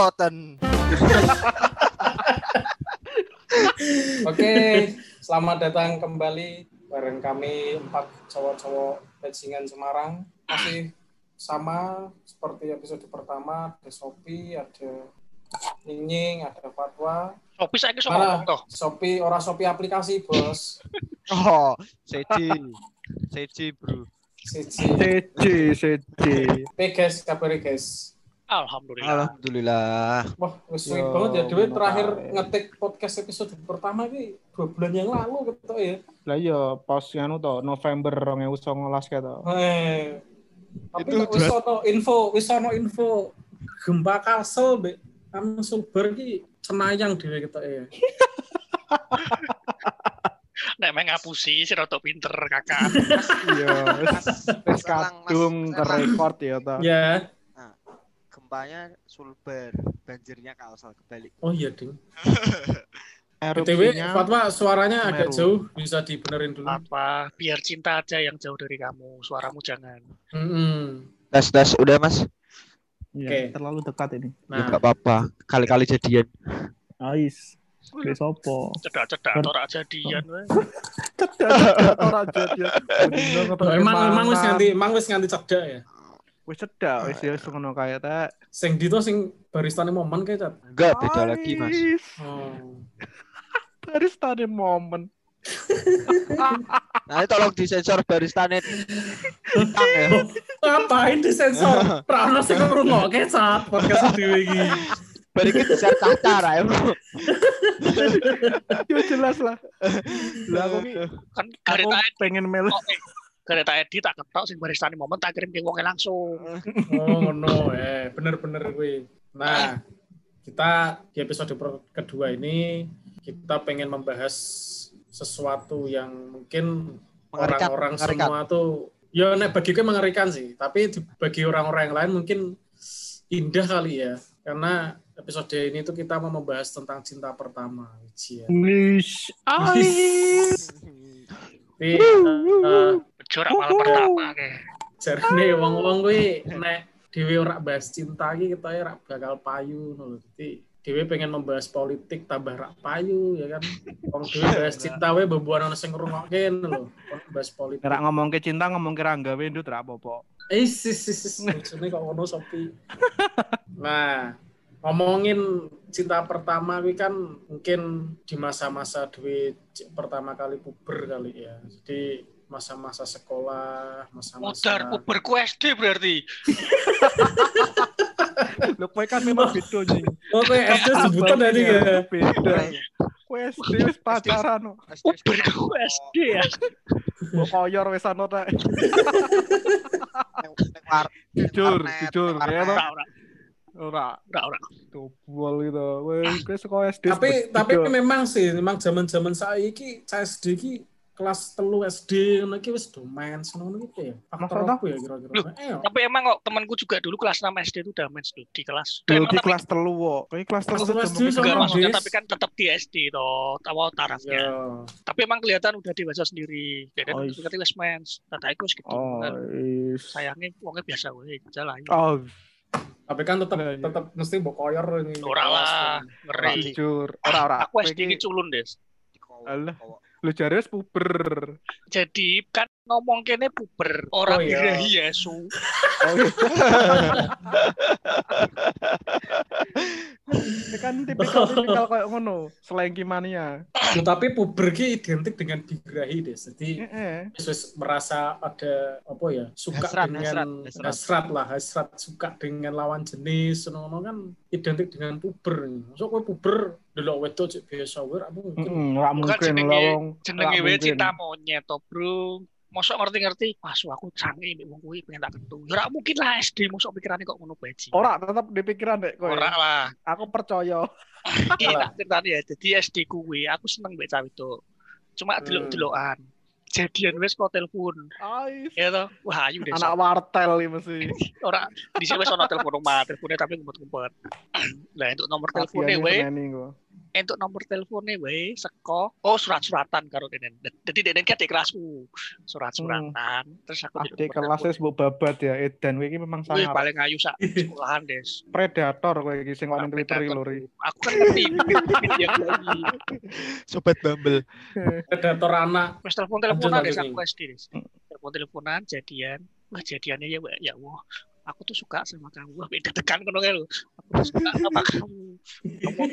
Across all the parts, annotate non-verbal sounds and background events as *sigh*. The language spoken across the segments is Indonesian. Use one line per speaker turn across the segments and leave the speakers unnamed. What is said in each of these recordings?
*laughs* Oke, selamat datang kembali bareng kami empat cowok-cowok bajingan Semarang. Masih sama seperti episode pertama, ada Sopi, ada Ninying, ada Fatwa.
Sopi saya ngomong toh.
Sopi, ora Sopi aplikasi, bos. *laughs*
Oh, seji. Seji, Bro.
Siji.
CC, CC.
Oke guys, kabar guys.
Alhamdulillah.
Alhamdulillah.
Wah, suwe
Yo,
banget ya. Dewi terakhir
kae.
ngetik podcast episode pertama ini dua bulan yang lalu gitu ya.
Lah iya pas anu to November 2019 ka to.
Eh, tapi
Itu
wis ono info, wis ono info gempa Kalsel mbek anu Sulber ki cenayang dhewe gitu ya. *laughs*
Nek main ngapusi sih rada pinter kakak.
Iya, wis kadung record ya to.
Ya.
Gempanya sulber banjirnya kalsel kebalik
Oh iya, Ding. *laughs* BTW, Fatwa suaranya agak
Semeru.
jauh, bisa dibenerin dulu.
Apa? Biar cinta aja yang jauh dari kamu. Suaramu jangan.
Mm-mm.
Tes tes udah Mas.
Iya,
Oke.
terlalu dekat ini.
Ya
Nah,
enggak apa-apa. Kali-kali jadian.
Ais. Wis sopo? *laughs*
Cedak-cedak ora jadian we.
Ora jadi.
oh, emang emang wis nganti emang wis nganti cedak ya.
Wis cedak wis ya wis ngono kaya ta.
Sing dito sing baristane momen kayak Cat.
Enggak beda lagi, Mas.
Oh. *laughs*
Baristane momen.
Nanti tolong disensor baristane bintang ya. *laughs*
Ngapain disensor? Prana sing ngrungokke Cat podcast dhewe iki.
Barikin besar cacar *laughs* ya, Bro.
Yo jelas lah. Lah aku
Kan
aku pengen melu
Oke. Gareta Edi tak ketok sing baristane momen tak kirim ke wonge langsung.
Oh ngono eh bener-bener kuwi. Nah, kita di episode kedua ini kita pengen membahas sesuatu yang mungkin
Mengerikan,
orang-orang semua tuh ya nek bagi gue mengerikan sih, tapi bagi orang-orang yang lain mungkin indah kali ya. Karena episode ini tuh kita mau membahas tentang cinta pertama. Cia. Tapi
Bejor awal pertama ke.
jarine wong-wong kuwi nek dhewe ora bahas cinta iki kita ora bakal payu ngono lho. Dadi dhewe pengen membahas politik tambah rak payu ya kan. Wong dhewe bahas cinta wae bebuan ana sing ngrungokke lho. Bahas politik.
Nek ngomong ke cinta ngomong ke Rangga we ndut ra apa-apa.
Eh sis sis sis bojone kok ngono Sopi. *laughs* Nah, ngomongin cinta pertama kuwi kan mungkin di masa-masa dhewe c- pertama kali puber kali ya. Jadi masa-masa sekolah, masa-masa
Modar puberku SD berarti. *laughs*
Lho kowe kan memang beda nih.
Oh, kayak SD sebutan tadi ya.
Beda. Kowe SD wis pacaran kok.
Puberku SD ya.
Mbok koyor wis ana ta. Jujur, jujur, ya toh.
Ora ora
Ora dobol gitu. Kowe kowe sekolah SD.
tapi tapi memang sih memang zaman zaman saya iki SD ki kelas telu SD ngono iki wis do main ngono iki ya faktor apa ya kira-kira eh
Tapi emang kok temanku juga dulu kelas 6 SD itu udah main tuh di kelas.
Dulu di
tapi-
kelas telu kok. Kowe kelas telu
Kelas SD Sama
maksudnya tapi kan tetap di SD toh, tahu tarafnya.
ya
Tapi emang kelihatan udah dewasa sendiri. Jadi
Oh,
ngerti wis mens. Tata iku wis gitu.
Oh,
Kan. Sayangnya wongnya biasa wae jalan.
Oh,
tapi kan tetap
Nah, iya.
tetap mesti mbok koyor ini
Ora lah, ngeri.
Ora ora.
Aku SD culun, Des.
Alah. Lu wis puber.
Jadi kan ngomong kene puber, orang
Oh, iya.
birahi Yesu.
Oh, iya. Kan tipikal tipikal kayak ngono, selengki mania.
Nah, tapi puber ki identik dengan birahi deh jadi
Heeh.
wis wis merasa ada apa ya suka
Hasrat,
dengan
hasrat,
hasrat,
hasrat.
lah hasrat suka dengan lawan jenis ngono kan identik dengan puber masuk kowe puber delok wedok cek biasa wae ra mungkin
Heeh, ora
Bukan
mungkin
jenenge-
lah wong.
Jenenge wae cinta monyet to, Bro. Mosok ngerti-ngerti, masuk aku sange mbek wong kuwi pengen tak ketu. Ya ora mungkin lah SD mosok pikirane kok ngono baji.
Ora tetap di pikiran dek kowe.
Ora lah.
Aku percaya. *laughs*
Iki tak ceritani ya. Jadi SD kuwi aku seneng mbek cah itu. Cuma
Hmm.
delok-delokan. Jadian wes kok telepon. Ya toh. Wah, ayu deh.
Anak wartel iki mesti. *laughs*
Ora di sini wes ono telepon rumah, teleponnya tapi ngumpet-ngumpet. *clears throat* Lah untuk nomor teleponnya wae. Entuk nomor teleponnya wae seko oh surat-suratan karo denen. Dadi denen kan di kelasku. Surat-suratan. Terus aku
Hmm. Adik kelasnya sebut babat ya, Edan kowe iki memang
Wih,
sangat
paling ayu sak sekolahan des. *laughs*
predator kowe iki sing ning Twitter iki lho. Ri.
Aku kan ngerti. *laughs* *laughs*
Sobat Bumble.
Predator anak.
Wes telepon teleponan des aku SD des. Telepon teleponan jadian. Wah jadiannya ya ya wah. Aku tuh suka sama kamu. Wah *laughs* beda tekan kono lho. Aku tuh suka sama *laughs* kamu.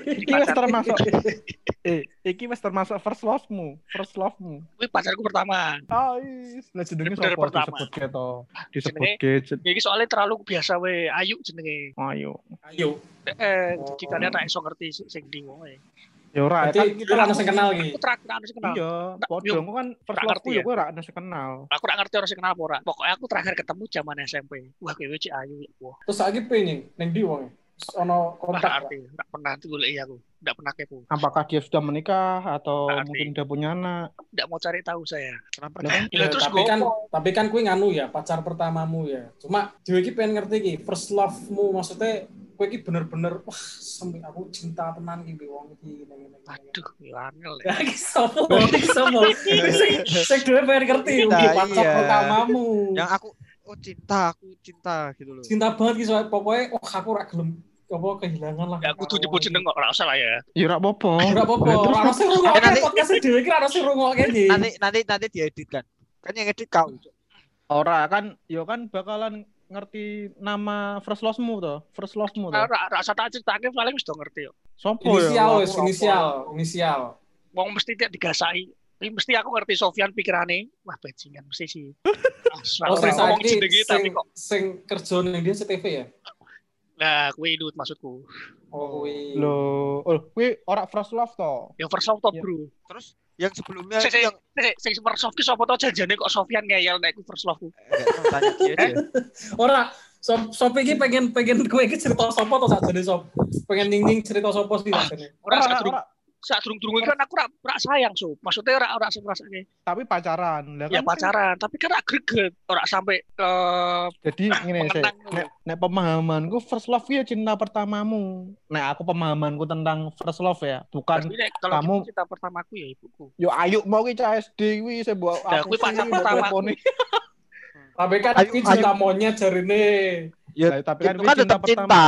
Iki
pacarku.
termasuk *laughs* eh iki wis termasuk first love-mu, first love-mu.
Wih pacarku pertama.
Ah, is. Lah jenenge sapa
pertama.
disebut keto. Disebut
Jenenge-
gadget.
Ini soalnya terlalu biasa we. Ayu jenenge.
Ayo.
Ayo.
Eh,
Oh.
jadi kalian tak iso ngerti sing- sing ndi wae.
Ya ora kan kita
ana sing kenal iki.
Aku terakhir harus kenal.
Iya, padha
yuk.
aku kan first love
ngerti
ku
ya.
ya kowe ora sing kenal.
Aku gak ngerti orang sing kenal apa ora. Pokoknya aku terakhir ketemu zaman SMP. Wah, kowe cek ayu ya. Wah,
Terus saiki pengen ning ndi wong? Ono kontak.
Gak pernah tuh golek aku. Gak pernah kepo.
Apakah dia sudah menikah atau mungkin udah punya anak?
Gak mau cari tahu saya.
Kenapa?
Kan
Gila,
Ya,
terus
tapi kan tapi kan kuwi nganu ya pacar pertamamu ya. Cuma dhewe iki pengen ngerti iki first love-mu maksudnya kowe iki bener-bener wah sampe aku cinta tenan iki mbek wong iki ngene ngene.
Aduh, ya angel ya.
Iki sopo? *laughs* Iki sopo? Sing sing dhewe pengen ngerti iki pacar
iya.
pertamamu.
Yang aku oh cinta, aku cinta gitu loh.
Cinta banget iki soalnya pokoknya wah aku ora gelem apa kehilangan lah.
Ya aku tuh nyebut jeneng kok ora usah lah ya.
Ya ora apa-apa.
Ora apa-apa, ora
Eh,
rungokke
nanti-
podcast dhewe iki ora sing rungokke iki.
Nanti nanti nanti diedit kan. Kan yang edit kau.
Ora kan, yo kan bakalan ngerti nama first love-mu to, first love-mu to.
Ora ora usah tak paling wis do ngerti yo.
Inisial
Sopo ya?
wis,
Aku ora
inisial, inisial.
Wong mesti tidak digasai. Ini mesti aku ngerti Sofyan pikirane, wah bajingan mesti sih. *laughs*
Oh,
ora
sing
ngomong
saiki
jenenge
sing
tapi kok
sing kerja ning dia CTV ya?
Nah kuwi idut maksudku.
Oh, kuwi.
Lho, oh, kuwi ora first love to.
Yang first of top,
Ya.
Bro.
Terus yang sebelumnya itu
sik.
yang
Nek sing first love ki sapa to janjane kok Sofyan ngeyel nek ku first love ku.
tanya dia aja.
Ora, sop sop iki pengen pengen kowe iki cerita sapa to sakjane sop? Pengen ning-ning cerita sapa sih?
Ora
Ora,
durung
ora.
sak durung-durung kan aku ora ora sayang so. Maksudnya ora sing ngrasake.
Tapi pacaran. Lah
Ya
kan
pacaran, tapi kan ora greget, ora sampai eh
Jadi ngene sih, nek, nek pemahamanku first love ya cinta pertamamu. Nek aku pemahamanku tentang first love ya, bukan
berarti nek kalau
kamu-
cinta pertamaku ya ibuku.
yo ayo mau ki cah SD kuwi saya buat
Lah, kuwi pacar pertamaku. *laughs*
Tapi kan
Ayo,
iki cinta monyet jarine.
Ya,
tapi kan kuwi
kan tetap
pertama.
cinta.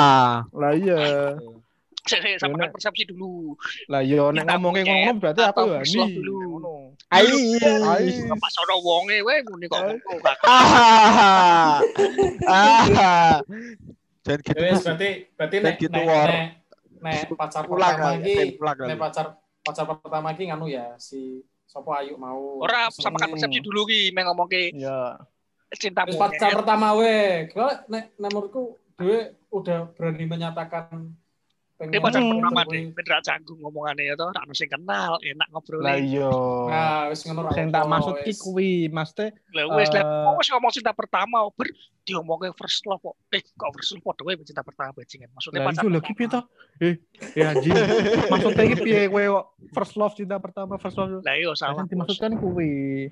Lah iya.
Samakan
Nek-
persepsi dulu.
Lah yo nek ngomongke
monyet
ngono berarti aku
atau
ya
first
ni.
love dulu.
Ngono.
Ai.
Ai.
Pas ono wonge we muni kok ngono.
Ah. Ah. Jangan gitu.
Wes berarti berarti nek
gitu,
nek
War.
nek, nek pacar
Pulang
pertama iki nek pacar pacar pertama iki nganu ya si Sopo Ayu mau.
Ora samakan persepsi dulu ki meng ngomongke
Ya.
cinta
pacar pertama we. Kalau nek menurutku dhewe udah berani menyatakan pengen
Dia pacar pertama deh, beneran canggung ngomongannya ya toh, ora ono sing kenal, enak ngobrol.
Lah iya.
Nah, wis ngono ra
Sing tak maksud ki kuwi, Mas teh
Lah wis
Eh.
lah, kok wis ngomong cinta pertama, ber diomongke first love kok. Eh, kok first love padha wae cinta pertama bajingan. Maksudnya
Lah
pacar.
iku lho ki piye to? Eh, ya anjing. *laughs* Maksudnya ki piye kowe kok first love cinta pertama first love.
Lah iya salah.
yang dimaksudkan kuwi.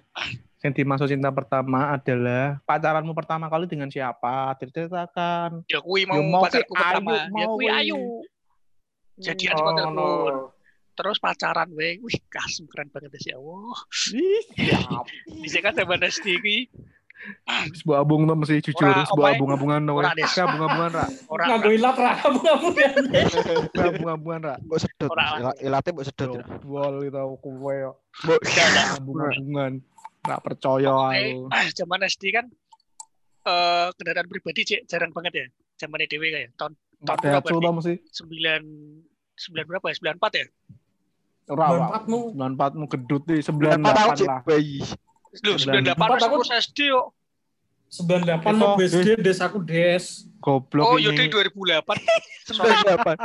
Yang dimaksud cinta pertama adalah pacaranmu pertama kali dengan siapa? Diceritakan.
Ya kuwi mau,
Ya mau
pacarku pertama.
Ayu,
ya kuwi. ayu. Jadian
Oh,
sama
no.
telepon. Terus pacaran we. Wih, kasem keren banget ya Allah.
Ih, siap.
Bisa kan zaman SD ki.
Sebuah abung tuh mesti jujur,
Ora,
sebuah abung-abungan tuh.
ora, Des.
abung-abungan ra.
Ora
Nganggo ilat ra ya.
Abung-abungan ra.
Mbok sedot.
Ora.
Ila- Ilate mbok sedot. ya.
Wol itu kowe.
Mbok
abung-abungan. Nggak percaya
Eh,
aku.
zaman SD kan eh kendaraan pribadi cek jarang banget ya. Zaman EDW kayak tahun tahun berapa
tau mesti.
sembilan sembilan berapa ya? Sembilan empat ya?
Wak.
Empatmu.
94 mu gedut nih, 98
cek
lah.
sembilan delapan
Empat aku-
SD yuk.
98
Itu,
mau BSD des aku des.
Goblok
Oh,
ini.
yaudah *laughs* 2008.
Sembilan delapan.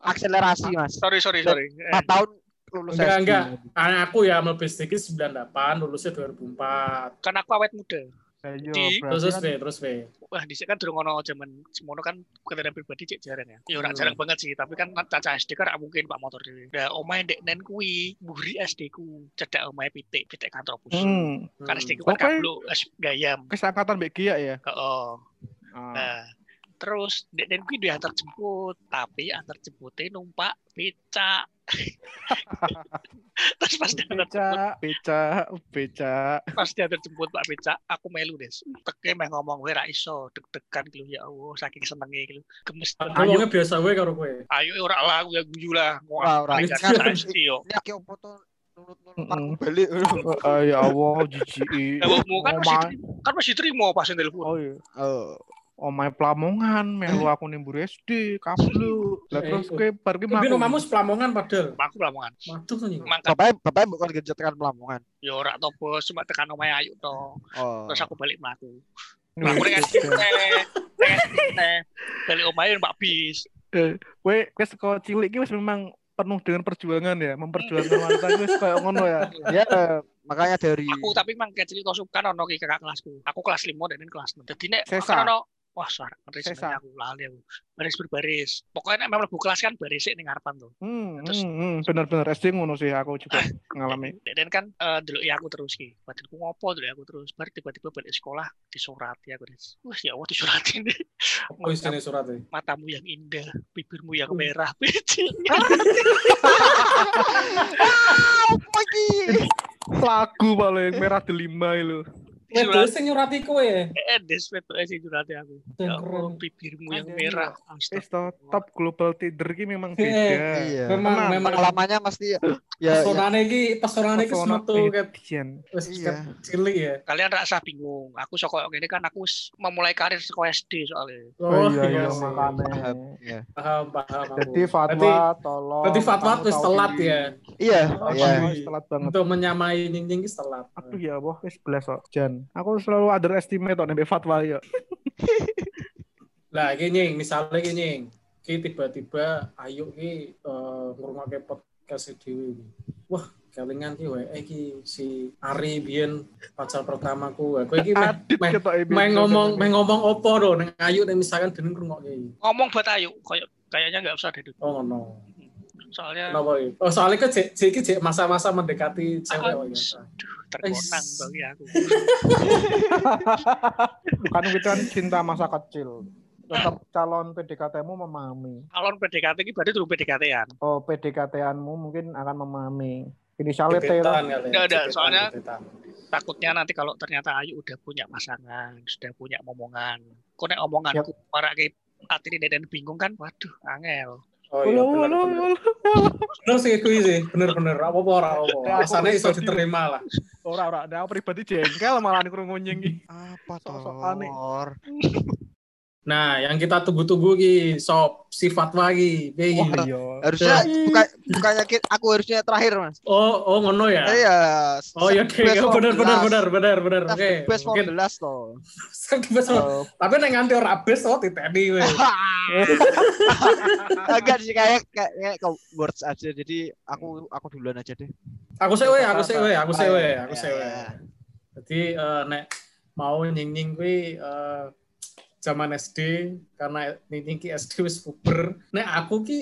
Akselerasi mas.
sorry, sorry, sorry. Eh,
Empat tahun lulus
Enggak,
SD.
enggak. Anak aku ya mau BSD ki 98, lulusnya 2004.
kan aku awet muda.
Ayo,
Di-
Terus
kan-
be, terus be.
Wah, di sini kan durung ono zaman semono kan kendaraan pribadi cek jarang ya. Ya ora
Hmm.
jarang banget sih, tapi kan caca SD kan mungkin Pak motor dhewe. Nah, omahe ndek nen kuwi, mburi SD ku, cedak omahe pitik, pitik kantor pus.
Hmm.
Kan
Hmm.
SD ku kan
Pokoknya-
kablo es gayam.
Kesangkatan Mbak Gia ya.
Heeh.
Ah.
Nah, Terus dek dan kuwi dia antar jemput, tapi antar jemputnya numpak becak. *laughs* Terus pas dia antar jemput,
Beca, beca, beca.
pas dia antar jemput Pak becak, aku melu des. Teke meh ngomong gue ra iso, deg-degan gitu ya Allah, saking senengnya gitu. Gemes
wongnya biasa wae karo kowe.
Ayo ora lah, gue guyu lah.
Ora, ora.
Becak
Iya.
yo.
Ini aki opo to nurut-nurut
Mm-mm.
aku balik. *laughs*
Oh, ya Allah, jijik.
Ya mau kan masih kan masih terima pas telepon.
Oh iya.
Oh.
Omai Pelamongan, melu aku nimbur SD, kablu. Lah terus
Eh,
kowe bar ki
Tapi
mlaku.
nomamu sepelamongan padahal.
Aku lamongan.
Waduh kan
Bapaknya bapaknya bukan genjot tekan Pelamongan.
yo ora to bos, cuma tekan omahe ayu to.
Oh.
Terus aku balik mlaku.
Wih,
Aku dengan teh, teh, balik omahe Mbak Bis.
Kowe wis kok cilik ki wis memang penuh dengan perjuangan ya, memperjuangkan wanita ki wis koyo ngono ya. *laughs*
Ya, makanya dari
Aku tapi mang kecil to suka ono ki kakak kelasku. Aku kelas 5 dan ini kelas 6. Dadi nek ono wah suara baris
Sesa.
aku lali aku. Baris berbaris. Pokoknya nek memang lebu kelas kan baris ning ngarepan tuh.
Hmm,
Terus-
hmm, hmm, bener-bener SD ngono sih aku juga ngalami. *laughs*
Dan kan eh dulu ya aku terus ki. Batinku ngopo dulu aku terus. Bar tiba-tiba balik sekolah disurati aku des. Wah ya Allah disuratin deh. *laughs*
Apa isine suratnya?
Matamu yang indah, bibirmu yang merah, *laughs* biji.
lagi.
Lagu paling merah delima itu.
Wedok sing nyurati kowe.
Eh, des betul sih curhati aku. Ya bibirmu yang merah.
Wis top global Tinder ki memang beda.
Iya.
Memang memang
Pengalamannya mesti ya ya,
pesonane iki pesonane iki
Pesona
sematu ket
Iya.
cilik ya.
Kalian rasa bingung. Aku sok kayak gini kan aku wis memulai karir sekolah SD soalnya.
Oh, iya iya
sih.
makane.
paham. Iya.
Paham, paham aku.
Jadi fatwa tolong.
berarti fatwa wis telat ya.
Iya,
Oh,
iya.
iya.
Wis telat banget.
Untuk menyamai nying-nying wis telat.
Aduh ya Allah, wis belas kok. Jan, aku selalu underestimate kok nembe fatwa ya. *laughs*
Lah iki nying, misalnya iki nying, ki tiba-tiba ayo ki eh, ngrungokke podcast dhewe iki. Wah, kelingan ki wae iki si Ari biyen pacar pertamaku. Kowe iki meh ngomong
ini.
meh ngomong opo do nang ayu nek misalkan dening ngrungokke iki.
Ngomong buat Ayu, kayak kayaknya nggak usah deh.
Oh ngono.
Soalnya
Kenapa iki? Oh soalnya kan cek cek iki masa-masa mendekati cewek oh, ya.
terkonang bagi aku.
kan itu kan cinta masa kecil. Tetap calon PDKT-mu memahami.
Kalau PDKT ini berarti dulu PDKT-an.
Oh, PDKT-anmu mungkin akan memahami. Inisialnya T
Gebetan
lah.
Nggak ada, soalnya-. Takutnya nanti kalau ternyata Ayu udah punya pasangan, sudah punya omongan. Kok nek omonganku para kayak hati dan bingung kan? Waduh, angel.
Oh iya, bener, bener.
halo.
Bener sih kuwi sih, bener-bener apa-apa ora apa.
Ya, aku
Asane iso diterima lah.
Ora ora, nah, aku pribadi jengkel malah krungu nyeng
Apa
Sok-sok
toh?
Nah, yang kita tunggu-tunggu ki sop si fatwa ki. Piye
Wah,
ki?
iya.
Harusnya buka, bukannya aku harusnya terakhir, Mas.
Oh, oh ngono ya.
Iya.
Oh ya, oke,
14.
bener, bener, bener, bener.
Kita
Oke,
best
mungkin
14 toh.
best
Oh,
Tapi nek nganti ora best oh titeni weh. *laughs*
Agak sih kayak kayak, ke words aja. Jadi aku aku duluan aja deh.
Aku sih weh, aku sih weh, aku sih
Ah, iya,
aku
iya, iya.
Jadi eh, nek mau nying-nying kuwi eh, zaman SD karena nying-nying ki SD wis puber. Nek aku ki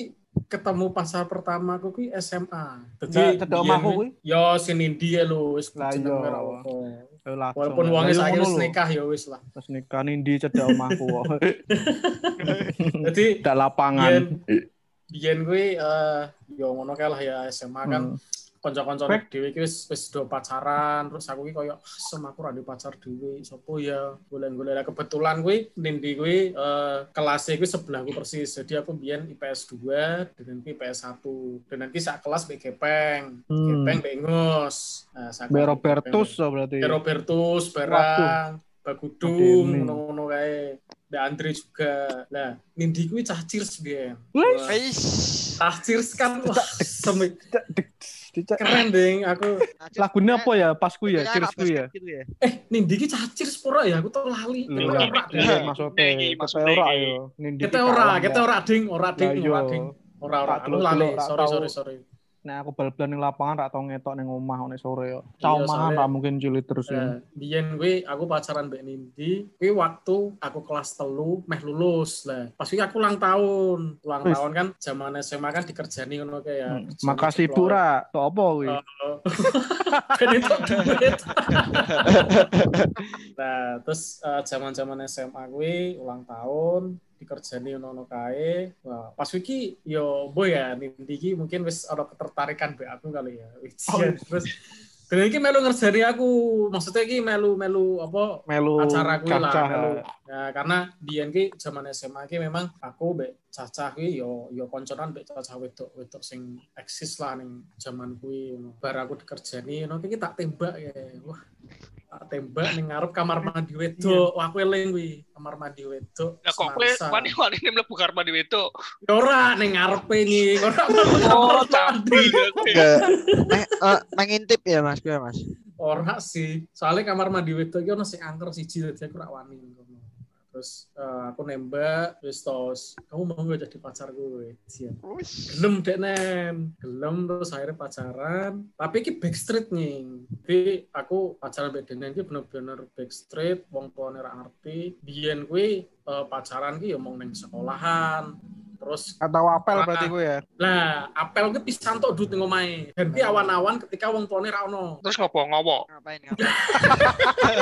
ketemu pasar pertama aku ki SMA. Jadi
Cedek
biyen
omahku
wi-
kuwi?
Yo sinindi ya lho wis
Lah,
jeneng
iya.
ora. Walaupun
iya ngono
wis
lho.
nikah ya wis lah.
Terus nikah nindi cedek omahku kok. *laughs*
Jadi
Tidak lapangan.
biyen biyen kuwi eh yo ngono kae lah ya SMA kan
Hmm.
Kanca-kanca
Baik.
dhewe iki wis wis do pacaran terus aku ki koyo "Ah, sem aku ra pacar dhewe sopo ya? Golek-golek Lah, kebetulan kuwi nindi kuwi eh kelasnya kuwi sebelahku persis jadi aku biyen IPS 2 dan ki IPS 1 dan nanti sak kelas mbek Gepeng
Hmm.
Gepeng mbek Ingus nah sak
Be
kelas
Robertus so berarti.
Mbek Robertus barang Bagudung ngono-ngono kae. Mbak Andre juga. Lah nindi kuwi cah cheers biyen
Eish.
cah cheers kan wah semi
Dicak,
keren ding aku
Lagunya apa ya? Pasku ya,
anak
ya.
ya.
eh nindi ki cacir sepura ya aku tau lali
Iya.
iya, maksudnya.
Maksudnya
ora yo. Nindi
kita
ki
ora kita
ya.
ora ding ora ding ora
iya.
ding ora ora aku lali sorry sorry sorry
Nah, aku bal-balan ning lapangan rak tau ngetok ning omah nek sore yo.
Iya,
Caumahan
soalnya-
ra mungkin cilik terus ya.
Eh, biyen kuwi aku pacaran mbek Nindi kuwi waktu aku kelas telu meh lulus lah pas kuwi aku ulang tahun ulang
Wis.
tahun kan zaman SMA kan dikerjani ngono kayak ya
Hmm, Makasih. Bu Ra. Tok apa kuwi?
Oh. *laughs* kan itu duit. *laughs* nah, terus eh, zaman-zaman SMA gue ulang tahun dikerjani ono kae. Wah, pas iki yo boy ya Nindi iki mungkin wis ada ketertarikan be aku kali ya.
Oh.
ya. Terus dan iki melu ngerjani aku, maksudnya iki melu melu apa
Melu
acara kuwi lah melu. Ya karena biyen ki zaman SMA ki memang aku mbek cacah ki yo yo konconan mbek cacah wedok wedok sing eksis lah ning zaman kuwi ngono. Bar aku dikerjani ngono ki tak tembak ya. Wah, tak tembak ning ngarep kamar mandi wedok. Wah, aku eling kuwi, kamar mandi wedok.
Lah kok kowe wani-wani ini mlebu kamar mandi wedok.
Ya ora ning ngarepe ni, ora *laughs*
Oh,
kamar mandi.
tapi ya. *laughs*
Meng- eh, mengintip ya Mas, piye Mas?
Ora sih. Soalnya kamar mandi wedok iki ono sing angker siji dadi aku ora wani. Terus eh, aku nembak, terus tos, kamu mau gak jadi pacarku? Siap. Gelem dek nen, gelem terus akhirnya pacaran. Tapi iki backstreet nih. Jadi aku pacaran beda nen iki bener-bener backstreet, wong tuane ora ngerti. Biyen kuwi eh, pacaran ki ya mau neng sekolahan. Terus
Atau apel berarti gue ya.
lah apel ki pisan tok dut. Dan ki awan-awan ketika wong tuane ra ono.
Terus ngopo ngopo?
Ngapain *laughs* ngapain?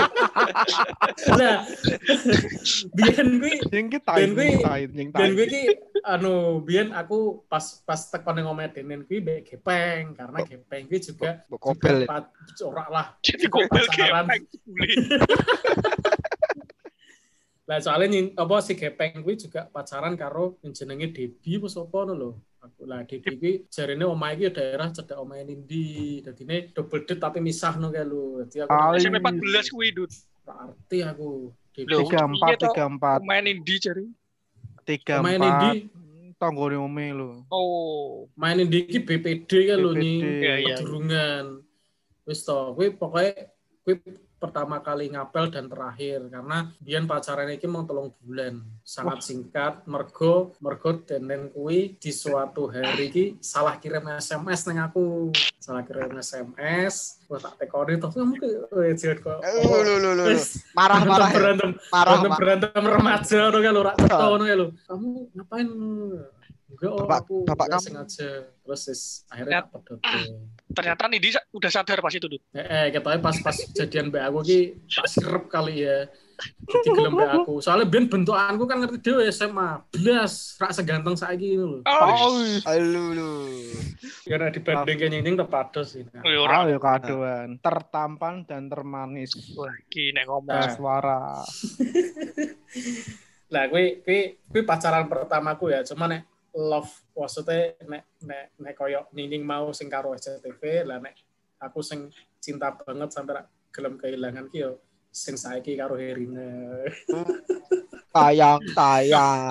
Lah biyen kuwi
Yang kita
Dan gue- gue ki anu biyen aku pas pas teko ning omahe Denen kuwi mbek gepeng karena gepeng kuwi juga
kobel. ya?
ora lah.
Jadi
pacaran.
gepeng. *laughs*
Lah soalnya apa si gepeng kuwi juga pacaran karo yang jenenge Debi apa sapa ngono lho. Aku lah Debi kuwi jarene omahe iki daerah cedek omahe Nindi. Dadine double date tapi misah no kae lho. Dadi aku
SMP 14 kuwi Dut.
arti aku. Debi
Loh,
tiga empat
iya toh.
tiga empat
Main Indi jari.
tiga
omahe Nindi,
tonggone ome lo
Oh.
main Nindi iki BPD kae lho nih.
Iya, iya.
Kedurungan. Wis to, kuwi pokoknya kuwi pertama kali ngapel dan terakhir. Karena biyen pacaran iki mau telung bulan. Sangat singkat. Mergo mergo denen kuwi di suatu hari iki salah kirim SMS neng aku. Salah kirim SMS gua tak tekoni tuh kamu ke eh, jilat kok
ya?
berantem
Marah,
berantem. Berantem remaja tuh kan lu rak ya lu kamu ngapain enggak oh
Bapak-
aku
bapak
nggak
kamu.
sengaja terus wis, akhirnya tak pedot
Ternyata Nindi sa- udah sadar pas itu Dut.
Eh, eh ketoknya pas pas jadian mbak aku ki tak sirep kali ya. Jadi gelem mbak aku. Soalnya ben bentukanku kan ngerti dhewe SMA. Blas, rak seganteng saiki ngono lho.
Oh,
Alu lu.
Karena dibanding ke nying tepados sih. Nah.
ya
Ah, ya kadoan. Tertampan dan termanis.
Wah, iki nek ngomong.
Nah.
Suara. *laughs*
Lah kuwi kuwi kuwi pacaran pertamaku ya. Cuma nek love maksudnya nek nek nek koyo Nining mau sing karo SCTV lah nek aku sing cinta banget sampai gelem kehilangan ki yo sing saiki karo Herina.
Tayang, tayang.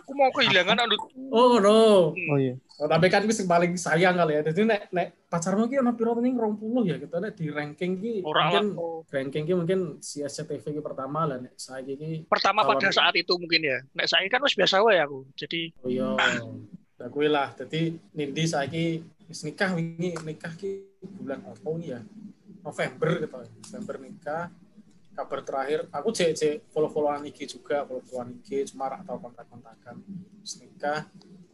Aku mau kehilangan Dut.
Oh no.
Oh iya.
Oh, tapi kan itu paling sayang kali ya. Jadi nek nek pacarmu ki ono piro ning 20 ya gitu nek di ranking ki mungkin
oh.
ranking ki mungkin si SCTV ki pertama lah nek saiki ki
Pertama
Kalau-
pada saat itu mungkin ya. Nek saya kan wis biasa wae aku. Jadi
oh iya. Lah kuwi lah. Dadi Nindi saiki wis nikah wingi nikah ki bulan apa ya? November gitu. November nikah. Kabar terakhir aku cek cek follow-followan IG juga, follow-followan IG cuma rak tau kontak-kontakan. Terus nikah.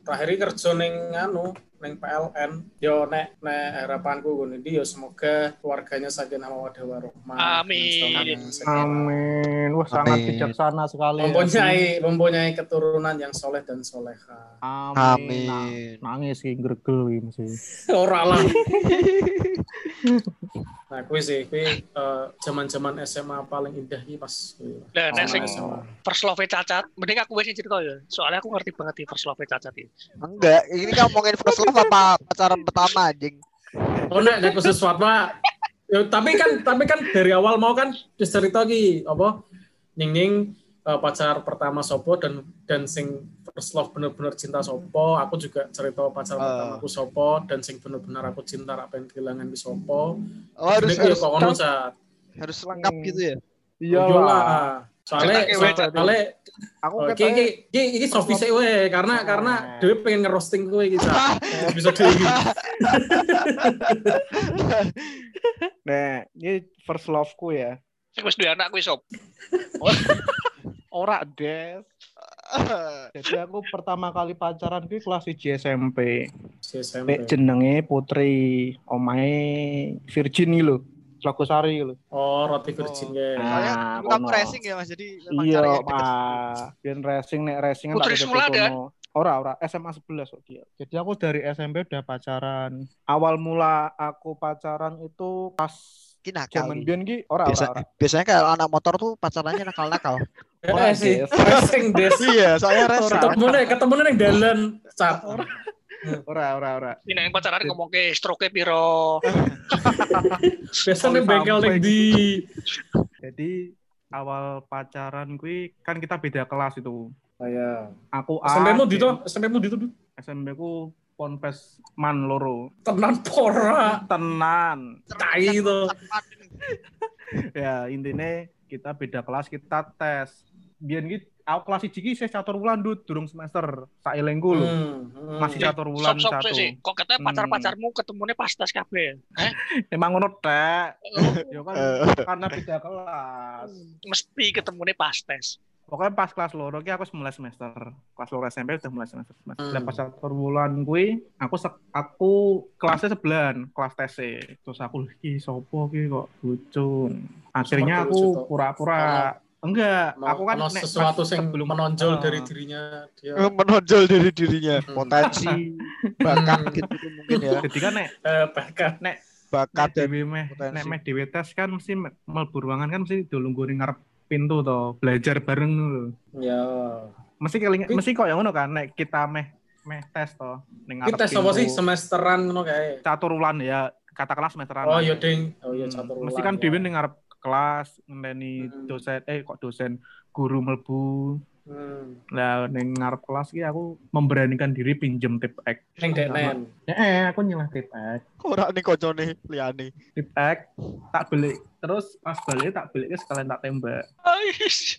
Terakhir kerja ning anu ning PLN. Yo nek nek harapanku ngono iki yo semoga keluarganya sakinah mawaddah warahmah.
Amin.
Amin. Wah, sangat
Amin.
bijaksana sekali. ya.
Mempunyai mempunyai keturunan yang soleh dan soleha.
Amin. Nah,
Amin.
nangis ki gregel ki mesti. *laughs*
Ora lah. *laughs* nah, kuwi sih, kuwi eh, zaman-zaman SMA paling indah iki pas.
Lah, nek sing first love cacat, mending aku wis cerita ya. Soalnya aku ngerti banget di first love cacat ini.
Enggak, ini ngomongin first apa pacaran pertama anjing?
Oh nek nek khusus Fatma. Ya, tapi kan tapi kan dari awal mau kan cerita ki apa Ning Ning eh, pacar pertama Sopo dan dan sing first love bener-bener cinta Sopo, aku juga cerita pacar
Ah.
pertama aku Sopo dan sing bener-bener aku cinta rak pengen kehilangan di Sopo.
Oh, harus
Jadi ya
harus
Cat.
harus lengkap gitu ya.
Iya.
Soalnya
ya,
soalnya
Aku
Oh, iki
ketanya
iki iki iki Sofi sik we karena karena dhewe pengen ngerosting kowe iki Cak. *laughs* Episode ini. *laughs*
Nah, ini first love ku ya.
Sing wis duwe anak kuwi sop.
Ora des. Jadi aku pertama kali pacaran kuwi kelas 1 SMP.
SMP.
Jenenge Putri, omahe Virgin iki lho. Logosari lho.
Oh, roti virgin ya.
Soalnya kamu
kono.
racing ya Mas, jadi memang
Iya,
cari.
Pak. Biar racing nek racing
Putri
tak
Sula kan?
Ora, ora, SMA 11 kok dia. Jadi aku dari SMP udah pacaran. Awal mula aku pacaran itu pas
Ki nakal.
zaman
Ki.
biyen ki ora ora
Biasa,
ora.
biasanya kalau anak motor tuh pacarannya nakal-nakal.
Eh sih,
Des.
racing des.
iya, soalnya racing.
Ketemu nih, ketemu nih dalan cat. *laughs*
Ora, ora, ora.
Ini yang pacaran ngomong ke stroke piro. *laughs*
Biasanya bengkel ning di.
Jadi awal pacaran kui kan kita beda kelas itu.
Oh ya.
Aku A.
SMP-mu di
dia-
to, SMP-mu di to.
SMP ku Ponpes Man loro.
Tenan pora.
Tenan.
Tai itu. *laughs*
Ya, intinya kita beda kelas, kita tes. Biyen ki aku kelas 1 ki saya catur wulan Dut, durung semester. Saelengku lho.
Hmm, hmm.
Masih catur wulan
Sok-sok
satu.
sih. Kok katanya
Hmm.
pacar-pacarmu ketemunya pas tes kabeh. Hah? *laughs*
Emang ngono tek. Ya kan
Eh. *laughs*
karena beda kelas.
Mesti ketemunya pas tes.
Pokoknya pas kelas loro ki aku mulai semester. Kelas loro SMP udah mulai semester. semester.
Hmm.
Lah pas catur wulan kuwi aku aku kelasnya sebelan, kelas tes Terus aku iki sopo ki kok bucun. Akhirnya
lucu,
aku pura-pura enggak, aku kan nek
sesuatu yang
sebelum
menonjol
Ah.
dari dirinya dia.
Eh, menonjol dari dirinya
Hmm.
potensi *laughs* bakat gitu mungkin ya
Jadi kan nek
Eh, bahkan
bakat
nek
dan
dhewe meh nek meh dhewe tes kan mesti me- mlebu ruangan kan mesti dilungguh ning ngarep pintu to, belajar bareng lho.
ya.
Mesti keling mesti kok yang ngono kan nek kita meh meh tes to ning
Kita
ngarep
tes apa sih semesteran ngono kae.
catur wulan ya, katakanlah semesteran.
Oh ya ding. Oh ya
Hmm,
catur
Mesti
ulang,
kan
ya.
dhewe ning ngarep kelas ngenteni
Hmm.
dosen eh kok dosen guru mlebu.
Hmm.
Lah ning ngarep kelas ki aku memberanikan diri pinjem tip X.
Ning deknen.
Eh, aku nyelah tip X.
ora nih kocone liane
Tip X tak beli. Terus pas balik tak beli sekalian tak tembak.
Ais.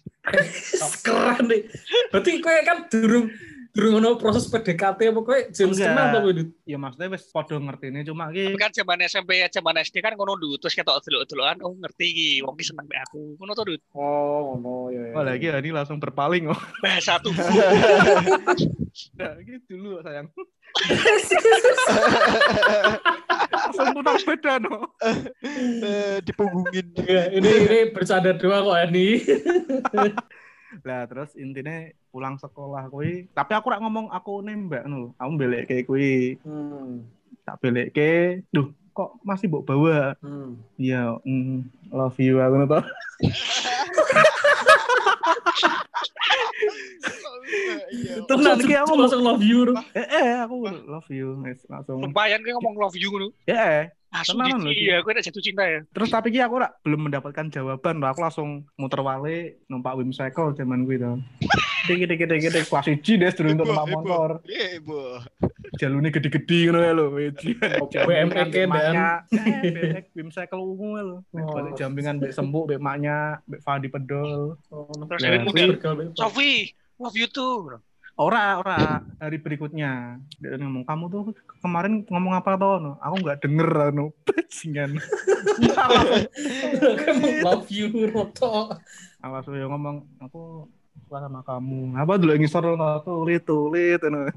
Keren nih. Berarti kowe kan durung durung ono proses PDKT apa kowe James kenal to kowe?
Ya maksudnya wis padha ngertine cuma
Tapi
ki
kan zaman SMP ya zaman SD kan ngono dulu terus ketok delok-delokan oh ngerti iki wong ki seneng mbek aku. Ngono to Dut.
Oh, ngono ya. ya.
Oh lagi ini langsung berpaling oh. *laughs*
Bahasa tuh.
Nah, gitu dulu sayang. *laughs* langsung putar beda no.
Eh, dipunggungin
Iya, ini ini bercanda doang kok ini.
Lah terus intinya pulang sekolah kuwi, tapi aku rak ngomong aku nembak no. Aku belek kayak kuwi,
Hmm.
tak belek ke, duh kok masih mbok bawa?
Hmm.
Iya, mm, love you aku ngono to.
iya *laughs*
Tenan ki aku
langsung love you.
eh, eh aku love you langsung.
Lumayan gue ngomong love you ngono.
Ya eh.
Langsung
Tenanan lho,
iya, gue udah jatuh cinta ya.
Terus tapi ki aku rak belum mendapatkan jawaban loh. Aku langsung muter wale numpak Wimcycle zaman kuwi to. Dikit dikit dikit dikit kelas 1 des durung untuk numpak motor.
eh boh
jalurnya gede-gede ngono ya lho. Jampingan
dan-
eh, bim cycle ungu lho.
Oh.
Balik jampingan mbek sembuk mbek maknya, mbek Fadi pedol.
Oh,
Terus dari model
bergaul.
Sofi, love you too.
Ora, ora. Hari berikutnya dia ngomong, "Kamu tuh kemarin ngomong apa toh?" No? Aku nggak denger no. *laughs* Bajingan.
love you roto.
Langsung ya ngomong, "Aku suka sama kamu." Apa dulu ngisor no, tulit tulit no.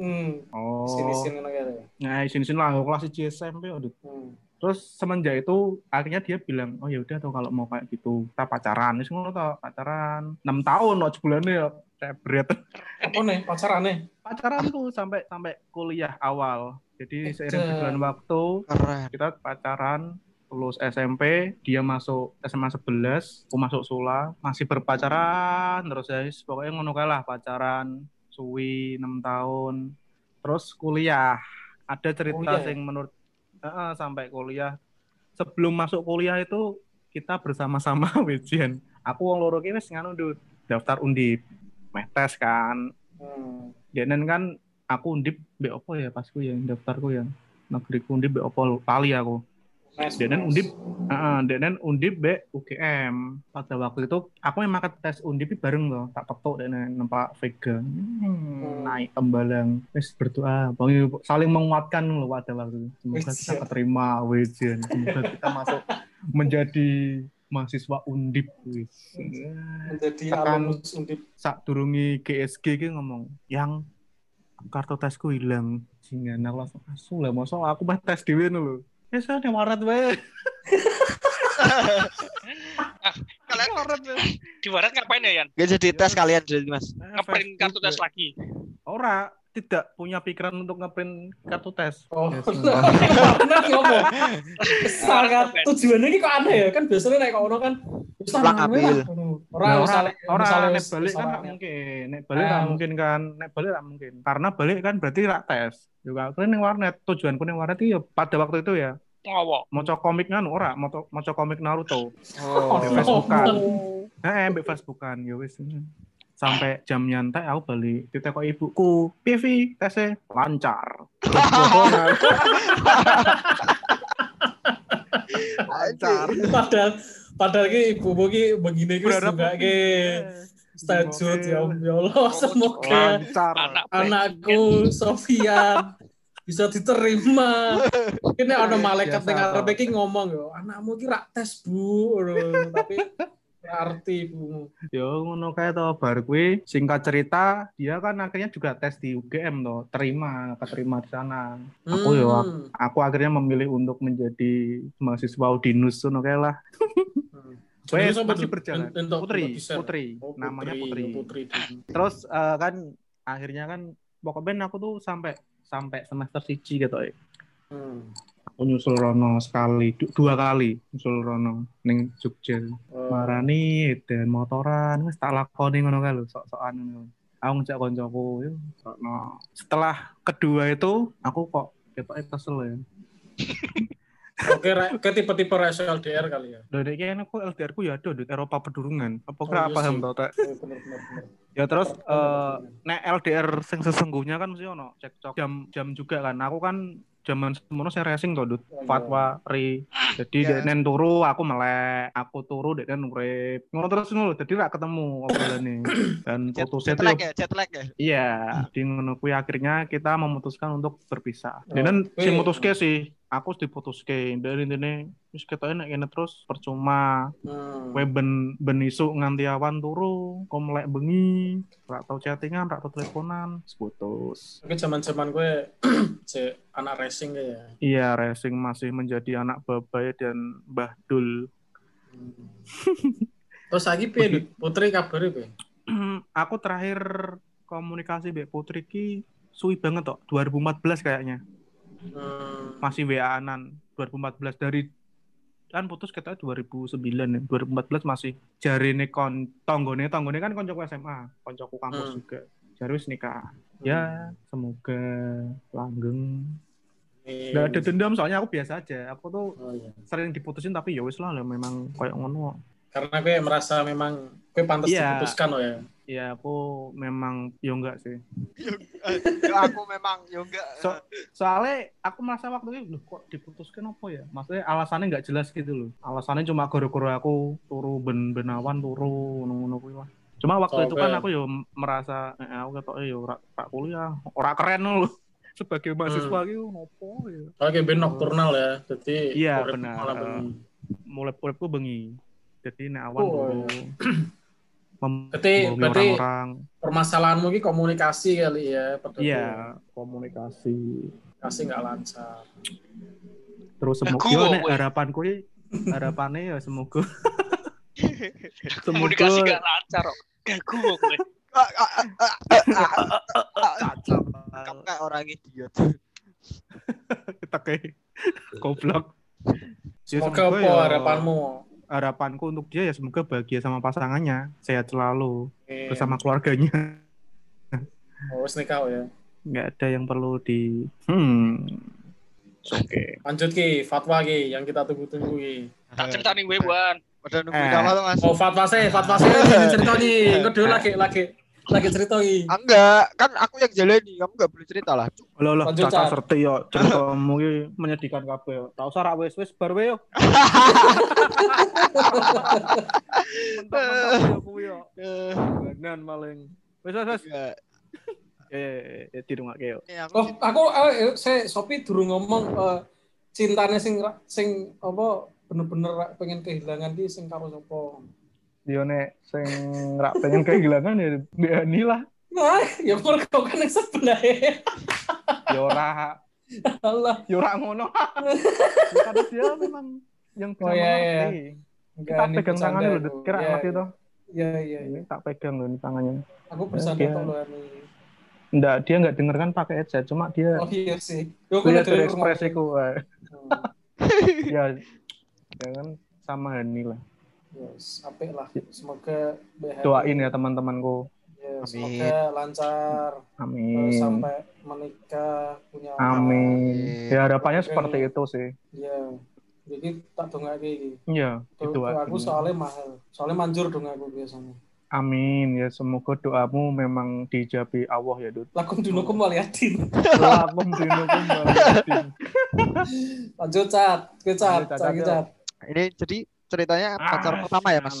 Hmm.
Oh.
Sini-sini ngono kae.
Nah, sini-sini lah kelas 1 SMP aduh.
Hmm.
Terus semenjak itu akhirnya dia bilang, oh ya udah tuh kalau mau kayak gitu kita pacaran, wis ngono toh, pacaran 6 tahun loh sebulannya ya cebret.
Apa nih pacarane?
Pacaran tuh sampai sampai kuliah awal. Jadi seiring berjalan waktu
keren
kita pacaran lulus SMP, dia masuk SMA 11, aku masuk Sula, masih berpacaran terus guys, pokoknya ngono lah pacaran suwi 6 tahun. Terus kuliah. Ada cerita
Kuliah ya?
yang menurut Heeh, sampai kuliah. Sebelum masuk kuliah itu kita bersama-sama *laughs* wejian. Aku wong loro wis nganu Dut, daftar Undip. Meh tes kan.
Hmm.
Denen kan aku Undip opo ya pasku ya daftarku ya. Negeriku Undip mbek opo lali aku.
Nice,
Denen
nice.
Undip Heeh, denen Undip be UGM. Pada waktu itu aku memang ke tes Undip bareng loh, tak ketuk denen nempak Vega. Hmm, naik tembalang. Wis berdoa, bang saling menguatkan loh pada waktu itu. Semoga kita keterima wejen. Semoga kita masuk menjadi mahasiswa Undip wis.
menjadi
Tekan-
alumnus undip.
Sak durungi GSG ki ngomong, "Yang kartu tesku hilang." Jingan aku langsung asu lah, masa aku mah tes dhewe lho. Ya saya warat wae. *laughs*
Kalian di barat ngapain ya, Yan?
Gak jadi tes kalian jadi mas.
Ngeprint kartu tes lagi.
Ora, tidak punya pikiran untuk ngeprint kartu tes.
Oh, benar ngomong. Sangat tujuannya ini kok aneh ya kan biasanya naik ono kan wis lah, Orang
Nah,
misalnya
ora
misalnya
nek balik kan
ora
gak
aneh.
mungkin. Nek balik gak
Ah.
mungkin kan. Nek balik gak mungkin. Karena balik kan berarti rak tes. Juga aku ning warnet. Tujuanku ning warnet itu ya pada waktu itu ya
Ngowo.
maca komik nganu ora, maca maca komik Naruto.
Oh,
Di Facebookan.
oh.
Eh, mbek Facebookan ya wis. Sampai jam nyantai aku balik ditekok ibuku, "PV tesnya lancar." *laughs* lancar.
Padahal padahal ki ibu ki begini ki juga ki stajud ya ya Allah semoga anakku Sofian bisa diterima. Ini ada malaikat
Biasa,
yang
toh.
arep iki ngomong yo, anakmu ki rak tes, Bu. Tapi arti Bu.
Yo ngono kae to bar kuwi singkat cerita dia kan akhirnya juga tes di UGM toh, terima, keterima di sana. Aku yo
Hmm.
aku akhirnya memilih untuk menjadi mahasiswa Udinus ngono kae lah. Wes, masih berjalan.
Entuk-
Putri. Putri,
Oh,
namanya Putri.
Putri.
Terus eh, kan akhirnya kan pokoknya aku tuh sampai sampai semester siji gitu ya.
Hmm.
Aku nyusul Rono sekali, du- dua kali nyusul Rono ning Jogja.
Oh.
Marani dan motoran wis tak lakoni ngono kae lho, sok-sokan ngono. Aku ngejak koncoku. Rono. Setelah kedua itu aku kok ketoke kesel ya.
Oke, ke tipe-tipe ratio LDR kali ya.
Dari kan aku LDR ku ya ada di Eropa pedurungan. Apa
Oh,
kira
iya
paham
sih.
tau tak? Ya terus eh nek LDR sing sesungguhnya kan mesti ono cekcok jam jam juga kan. Aku kan zaman semono saya racing tuh, Dut.
Oh, iya.
Fatwa ri. Jadi
Ya.
yeah. turu, aku melek, aku turu dek urip. Ngono terus ngono, jadi rak ketemu obrolane. *coughs* Dan putusnya tuh
lag ya, jet lag ya.
Iya, di ngono kuwi akhirnya kita memutuskan untuk berpisah.
Oh,
Dan si mutuske sih, aku diputuske. Dari intine wis ketoke nek kene terus percuma.
Hmm.
Kowe ben ben isuk nganti awan turu, kok melek bengi, rak tau chattingan, rak tau teleponan, wis putus.
Oke, zaman-zaman gue anak racing ya.
Iya, racing masih menjadi anak babai dan Mbah Dul.
Hmm. Terus lagi piye, Dut? Putri kabarnya piye? *clears throat*
aku terakhir komunikasi Mbak Putri ki suwi banget tok, 2014 kayaknya.
Hmm.
masih WA-anan 2014 dari kan putus kita 2009 ya 2014 masih jari kon tonggone tonggone kan koncoku SMA koncoku kampus
Hmm.
juga jari wis nikah ya semoga langgeng nggak ada dendam soalnya aku biasa aja aku tuh
Oh, iya.
sering diputusin tapi ya wis lah memang kayak ngono
Karena gue merasa memang gue pantas
Iya.
diputuskan loh ya.
Ya aku memang ya enggak sih
Ya, aku memang ya enggak.
So- soalnya aku merasa waktu itu loh kok diputuskan apa ya maksudnya alasannya nggak jelas gitu loh alasannya cuma gara-gara aku turu ben benawan turu ngono-ngono kuwi lah cuma waktu itu kan
Oke.
aku ya merasa eh, aku ketok ya ora ora kuliah ora keren loh *laughs* sebagai mahasiswa gitu ngopo ya
Kalau kayak band nocturnal ya, jadi
Iya, benar.
malam bengi.
mulai uripku bengi jadi nek awan
Oh, *clears throat* Berarti- berarti-
orang-orang
Permasalahanmu ini komunikasi kali ya,
iya komunikasi
komunikasi nggak lancar.
terus semoga
Aku
yo
kok,
nek harapanku iki harapannya ya semoga *laughs*
Komunikasi gak lancar kok.
Cacat
Kamu kayak orang idiot.
kita kayak goblok Ya,
Semoga apa
ya,
harapanmu?
Harapanku untuk dia ya semoga bahagia sama pasangannya sehat selalu
Eh,
bersama keluarganya
Oh, nikah ya.
nggak ada yang perlu di hmm oke
Lanjut ki, fatwa ki, yang kita tunggu-tunggu ki.
Tak cerita nih gue, Buan.
Udah nunggu
Eh.
apa tuh mas?
Oh, fatwa sih, fatwa sih, *laughs* cerita nih. Engko dulu lagi, lagi, lagi cerita
enggak, kan aku yang jalani, kamu enggak boleh cerita lah.
Loh loh,
Lanjut,
caca
Car.
serti yo, ceritamu *laughs* ki menyedihkan kabeh yo. Tak usah rak wis-wis bar we yo. *laughs* Mentok-mentok yo kuwi yo.
Eh,
Banan paling. Wis wis wis.
enggak.
Ya ya ya, ya di rumah yo.
Ini aku
Oh, aku eh, saya Sopi durung ngomong eh, cintane sing sing apa bener-bener pengen kehilangan ki sing karo sapa.
Nek sing rak pengen kehilangan ya Diani lah.
Nah, ya mergo kan yang sebelah ya.
Yo ora
Allah.
yo ora ngono. *laughs* Ya, Karena dia memang yang bisa
Oh, iya, iya. ini
pegang tangannya loh, kira
Iya,
ngerti
iya.
toh.
Iya, iya.
Ini tak pegang loh tangannya.
Aku bercanda
Dia-
kok loh.
Enggak, dia enggak denger kan pakai headset, cuma dia
Oh iya sih. Yo aku
lihat
dari
dari
rumah.
ekspresiku. eh.
Hmm. *laughs*
ya, ya kan sama Hani lah.
Yes, apik lah. Semoga BHM
Doain ya teman-temanku.
Ya,
Amin.
semoga lancar
Amin.
sampai menikah punya anak.
Amin. Ya harapannya seperti itu sih.
Iya. Jadi tak dongake iki.
Iya,
Do-
itu
Doaku soalnya mahal. Soalnya manjur dong aku biasanya.
Amin ya semoga doamu memang dijabi Allah ya Dut.
Lakum dinukum waliadin.
Lakum dinukum waliyatin.
Lanjut cat, ke cat,
Cat,
cat.
Ini jadi ceritanya pacar
Ah,
pertama ya, Mas?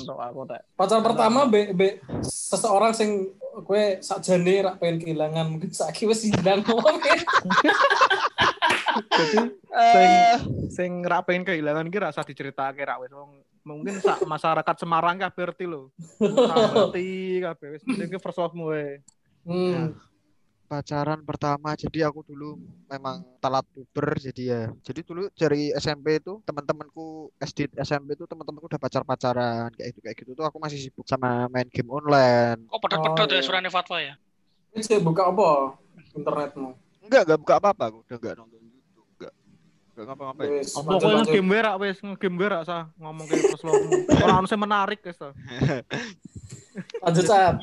Pacar pertama be, be seseorang sing kue sakjane rak pengen kehilangan mungkin saiki wis hilang *laughs*
Jadi sing sing ra pengen kehilangan ki rasa diceritake ra wis mungkin sak masyarakat Semarang kabeh ngerti lho. *laughs* Ngerti kabeh wis penting ki first love-mu wae.
Hmm.
Pacaran pertama jadi aku dulu memang telat puber jadi ya jadi dulu dari SMP itu teman-temanku SD SMP itu teman-temanku udah pacar-pacaran kayak gitu kayak gitu tuh aku masih sibuk sama main game online
Kok pedot-pedot
Oh,
ya
iya.
surane fatwa ya?
Ini sih buka apa internetmu?
enggak enggak buka apa-apa aku udah enggak nonton enggak ngapa-ngapain
Wis,
Apa ngegame ra wis ngegame wae ra sah ngomong ke first love-mu. Ora ono sing menarik wis to. *laughs*
Lanjut cat.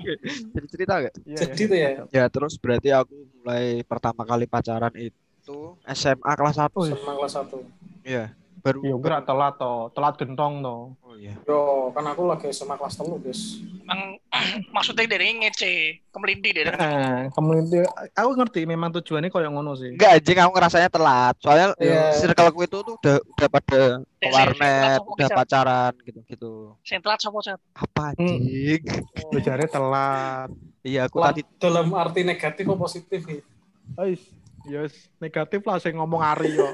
jadi cerita enggak
Iya,
Jadi tuh ya.
ya terus berarti aku mulai pertama kali pacaran itu SMA kelas 1
Oh,
Sama kelas 1.
iya baru
Iya, ora telat to, telat gentong to.
oh iya
Yo, kan aku lagi sama kelas telu, guys.
Emang *clears throat* maksudnya dari ngece, kemelindi deh.
Eh, community aku ngerti memang tujuannya koyo ngono sih.
enggak anjing aku ngerasanya telat soalnya
Iya.
circleku itu tuh udah udah pada ke warnet
saya-
udah pacaran gitu gitu
Sing telat sapa cat?
apa
Hmm.
anjing
Lu jare telat.
iya aku
Telat
tadi
dalam arti negatif atau positif ya?
Ais, yes, negatif lah sing ngomong Ari yo. *laughs*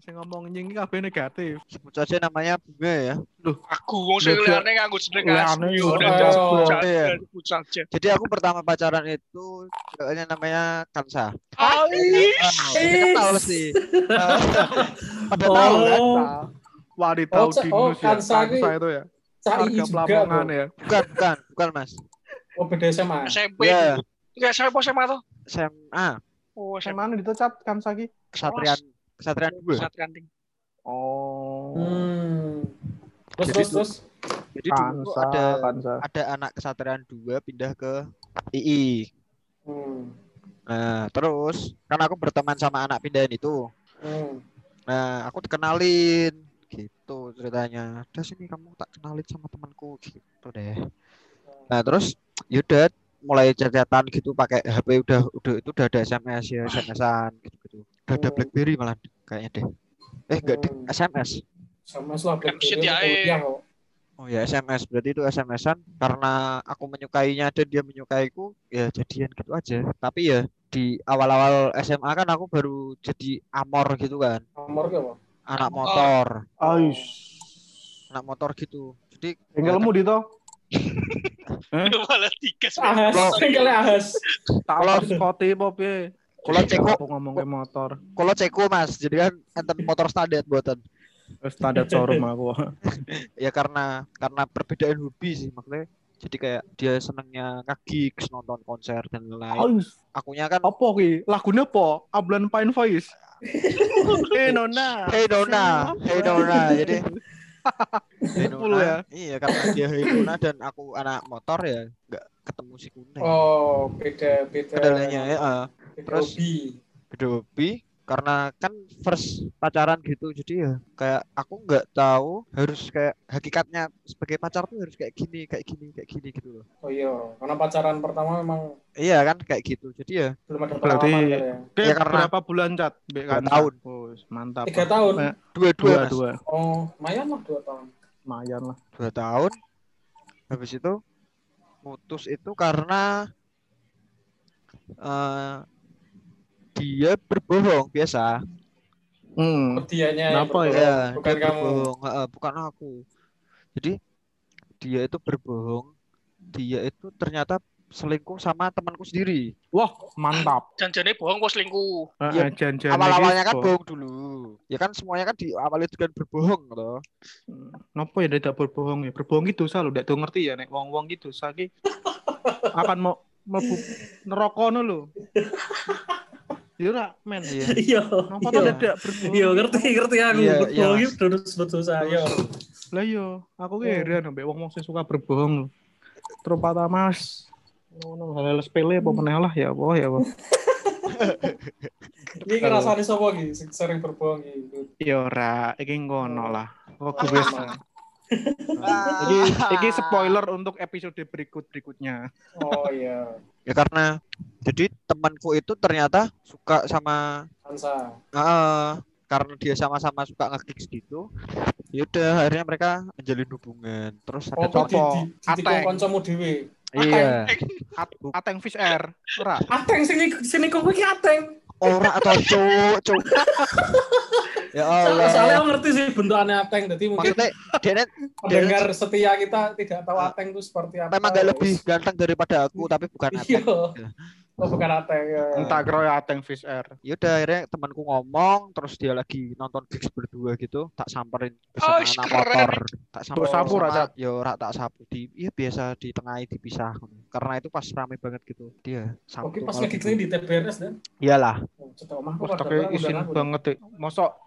Sing ngomong nying kabeh negatif.
sebut saja namanya bunga ya
Aku wong sing liane nganggo jeneng
Liane,
asli.
yo.
Oh.
Iya.
saja.
jadi aku pertama pacaran itu ceweknya namanya Kansa
Ais.
kenal sih *laughs* pada tahu kan
Oh,
Wanita
Oh, Ca- oh,
Udinus ya,
Kansa
itu ya. Harga
juga.
ya.
bukan bukan bukan mas
Oh, beda SMA.
SMP.
Iya.
Enggak saya pos SMA tuh.
SMA
Oh, SMA.
mana dicat Kansa ki?
Kesatrian Kesatrian dua
Saat ganting.
Oh.
Hmm. Terus,
Jadi
terus, terus.
jadi dulu
Kansa,
ada
Kansa.
ada anak Kesatrian dua pindah ke II
Hmm.
nah terus kan aku berteman sama anak pindahan itu
Hmm.
Nah, aku dikenalin gitu ceritanya. Udah sini kamu tak kenalin sama temanku gitu deh. Nah, terus yaudah mulai chat-chatan gitu pakai HP udah udah itu udah ada SMS ya, SMS-an gitu-gitu. Udah ada
Hmm.
BlackBerry malah kayaknya deh. Eh, enggak deh,
Hmm.
SMS.
Sama lah BlackBerry
ya.
Oh ya, SMS. Berarti itu SMS-an karena aku menyukainya dan dia menyukaiku, ya jadian gitu aja. Tapi ya di awal-awal SMA kan aku baru jadi amor gitu kan.
Ke apa?
Anak
Amor.
motor,
Ais.
anak motor gitu. Jadi
Tinggalmu di to.
Malah tiga
Ahas, ahas.
Kalau-
spoti apa piye?
Kalau ceko
aku ngomong ke motor.
kalau ceko mas jadi kan enten motor standar buatan
standar showroom aku. *laughs*
ya karena karena perbedaan hobi sih maksudnya jadi kayak dia senengnya nge-gigs nonton konser dan lain-lain
Ais.
akunya kan
Apa ki? Lagunya apa? Ablan Pine Voice. *laughs* Eh Nona.
Hey Dona Hey Dona jadi Dona
ya?
iya karena dia Hey Dona dan aku anak motor ya nggak ketemu si kuning
Oh, beda, beda.
kendalanya ya eh,
Beda
terus-
hobi.
beda hobi karena kan first pacaran gitu jadi ya kayak aku nggak tahu harus kayak hakikatnya sebagai pacar tuh harus kayak gini kayak gini kayak gini gitu loh
Oh iya, karena pacaran pertama memang
iya kan kayak gitu jadi ya
belum ada
Berarti-
pengalaman kali ya.
Oke,
Ya, karena-
berapa bulan cat?
Dua
Kansa?
tahun.
Oh, mantap.
Tiga tahun.
Dua-dua
Dua,
mas
dua.
Oh, lumayan lah dua tahun.
Lumayan lah.
dua tahun habis itu putus itu karena eh dia berbohong biasa
Hmm.
Dianya
Kenapa ya?
ya
bukan
dia
kamu.
berbohong bukan aku jadi dia itu berbohong dia itu ternyata selingkuh sama temanku sendiri.
Wah, mantap. *clears throat*
Janjane bohong bos selingkuh.
Iya,
Heeh, jan-jan
Awal-awalnya kan
Bo.
bohong dulu. Ya kan semuanya kan diawali dengan berbohong loh.
Nopo ya tidak berbohong ya? Berbohong itu selalu tidak tuh ngerti ya nek wong-wong gitu saki *laughs* akan mau mlebu neraka lho. *laughs* Ya ora, men.
Iya.
Iya.
Napa
iya.
berbohong?
Iya ngerti ngerti aku.
Iya,
Berbohong
iya,
itu terus betul saya.
Lah iya, aku ki heran ambek wong-wong sing suka berbohong. Terutama Mas ngono hal-hal sepele apa meneh lah ya Allah ya Allah.
Ini ngerasani sapa iki sing sering berbohong iki.
Ya ora, iki ngono lah. Kok gue Iki iki spoiler untuk episode berikut berikutnya.
Oh iya.
Ya karena jadi temanku itu ternyata suka sama
Hansa.
eh, karena dia sama-sama suka nge gitu. Ya udah akhirnya mereka menjalin hubungan. Terus ada
Oh, di
Ateng.
kancamu dhewe.
iya.
At Ateng Fish Air. Ora.
Ateng sing sing kok iki ateng.
Ora atau cuk, cuk. Ya Allah.
Soalnya aku ngerti sih bentukannya ateng. Jadi mungkin
Maksudnya dia net
pendengar setia kita tidak tahu ateng itu seperti apa.
memang gak lebih ganteng daripada aku tapi bukan
Iya.
ateng.
Oh, bukan ateng. ya.
Entah kira ya Ateng Fish Air.
Ya udah akhirnya temanku ngomong terus dia lagi nonton gigs berdua gitu, tak samperin
Oh,
bersama anak
keren.
motor. Tak samperin
sapu,
sama-
Raja?
Ya ora tak sapu di iya biasa di tengah dipisah. Karena itu pas rame banget gitu. Dia
Oke,
Sabtu
pas lagi
itu.
di TBRS dan.
Iyalah.
Oh, cetok omahku
tak
orang
isin banget deh. Mosok